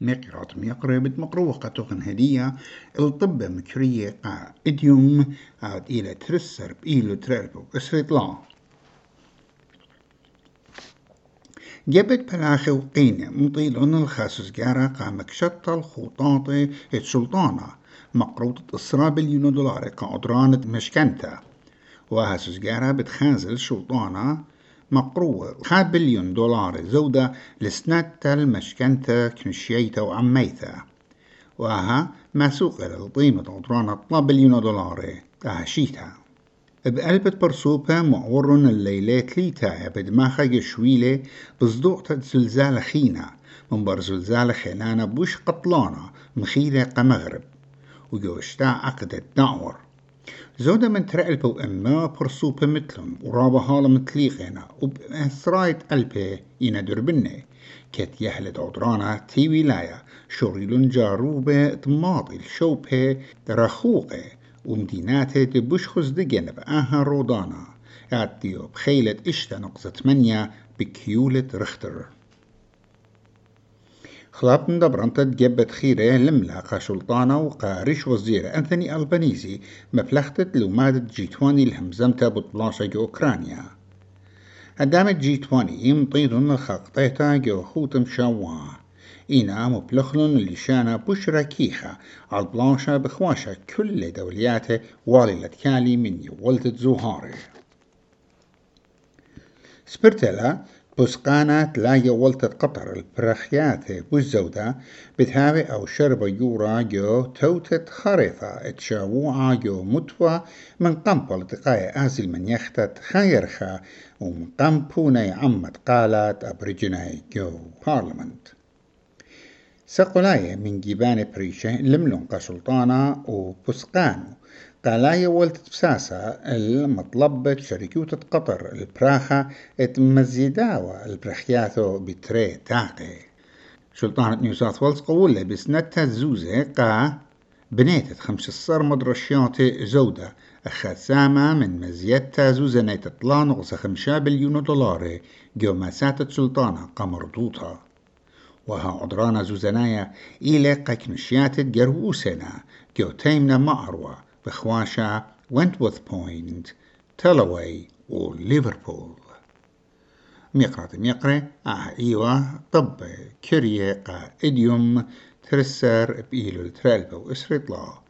مقرات ميقرب مقروقة تغن هدية الطبة مكرية قا إديوم عاد إلى ترسر بإيلو إسريط لا. جبت بلاخي وقينة مطيلون الخاسس جارة قامك شطة الخطاطة السلطانة مقروطة إسراب اليونو دولار قادرانة مشكنتا وهاسس جارة بتخازل سلطانة مقروة خاد بليون دولار زودة لسنة المشكنتا كنشيتا وعميتا. وها ما سوق للطيمة عطرانا طلا بليون دولار. أهشيتا بقلبة برسوبة معورن الليلات ليتا بدماغها شويلة بصدوق زلزال خينا. من بر زلزال خيلانا بوش قطلانة مخيلة قمغرب. وجوشتا عقدة زودا من ترقلب وإما برسوبة مثلهم ورابا هالا متليقنا وبأسرايت قلبه إنا دربنة كت يهلد عدرانا تي ولاية شوريلون جاروبة طماطي الشوبة درخوقة ومديناته دبوش خزدقن بآها رودانا اعتيو بخيلة إشتا نقصة ثمانية بكيولة رختر. خلابن دبرنت جبت خيرة لملاقة سلطانة وقارش وزير أنثوني ألبانيزي مفلختت لومادة جي 20 الهمزمتة بطلاشة أوكرانيا قدامت جي 20 يمطيدن الخاقطيتا جو خوتم شوا إينا مبلخلن اللي شانا بشرة كيخة على البلاشة بخواشة كل دولياته والي لتكالي من يولتت زوهاري سبرتلا بسقانات لا يولت قطر. البرخيات بوزودة بتهاوي أو شرب يورا جو توتت خريفة اتشاووعا جو متوى من قمبل تقايا آزل من يختت خيرخا ومن قمبوني عمت قالات أبرجناي جو بارلمنت سقلاية من جيبان بريشة لملون قسلطانة وبسقانو قالايا ولت بساسة المطلبة شركوتة قطر البراخة اتمزيداوة البرخياثو بتري تاقي. سلطانة نيو ساوث ويلز قولة بسنتها زوزة قا بنيتت خمس الصر مدرشياتي زودة. أخسامة من مزيتها زوزة نيت طلان غصة خمسة بليون دولار جو مساتة سلطانة قمردوطة. وها عدرانا زوزنايا إلى قكنشيات جروسنا جو تيمنا معروة بخواشا وينتوث بوينت تلوي وليفربول ميقرة ميقرة آه إيوة طب كريه قا إديوم ترسر بإيلو الترالبة وإسرطلا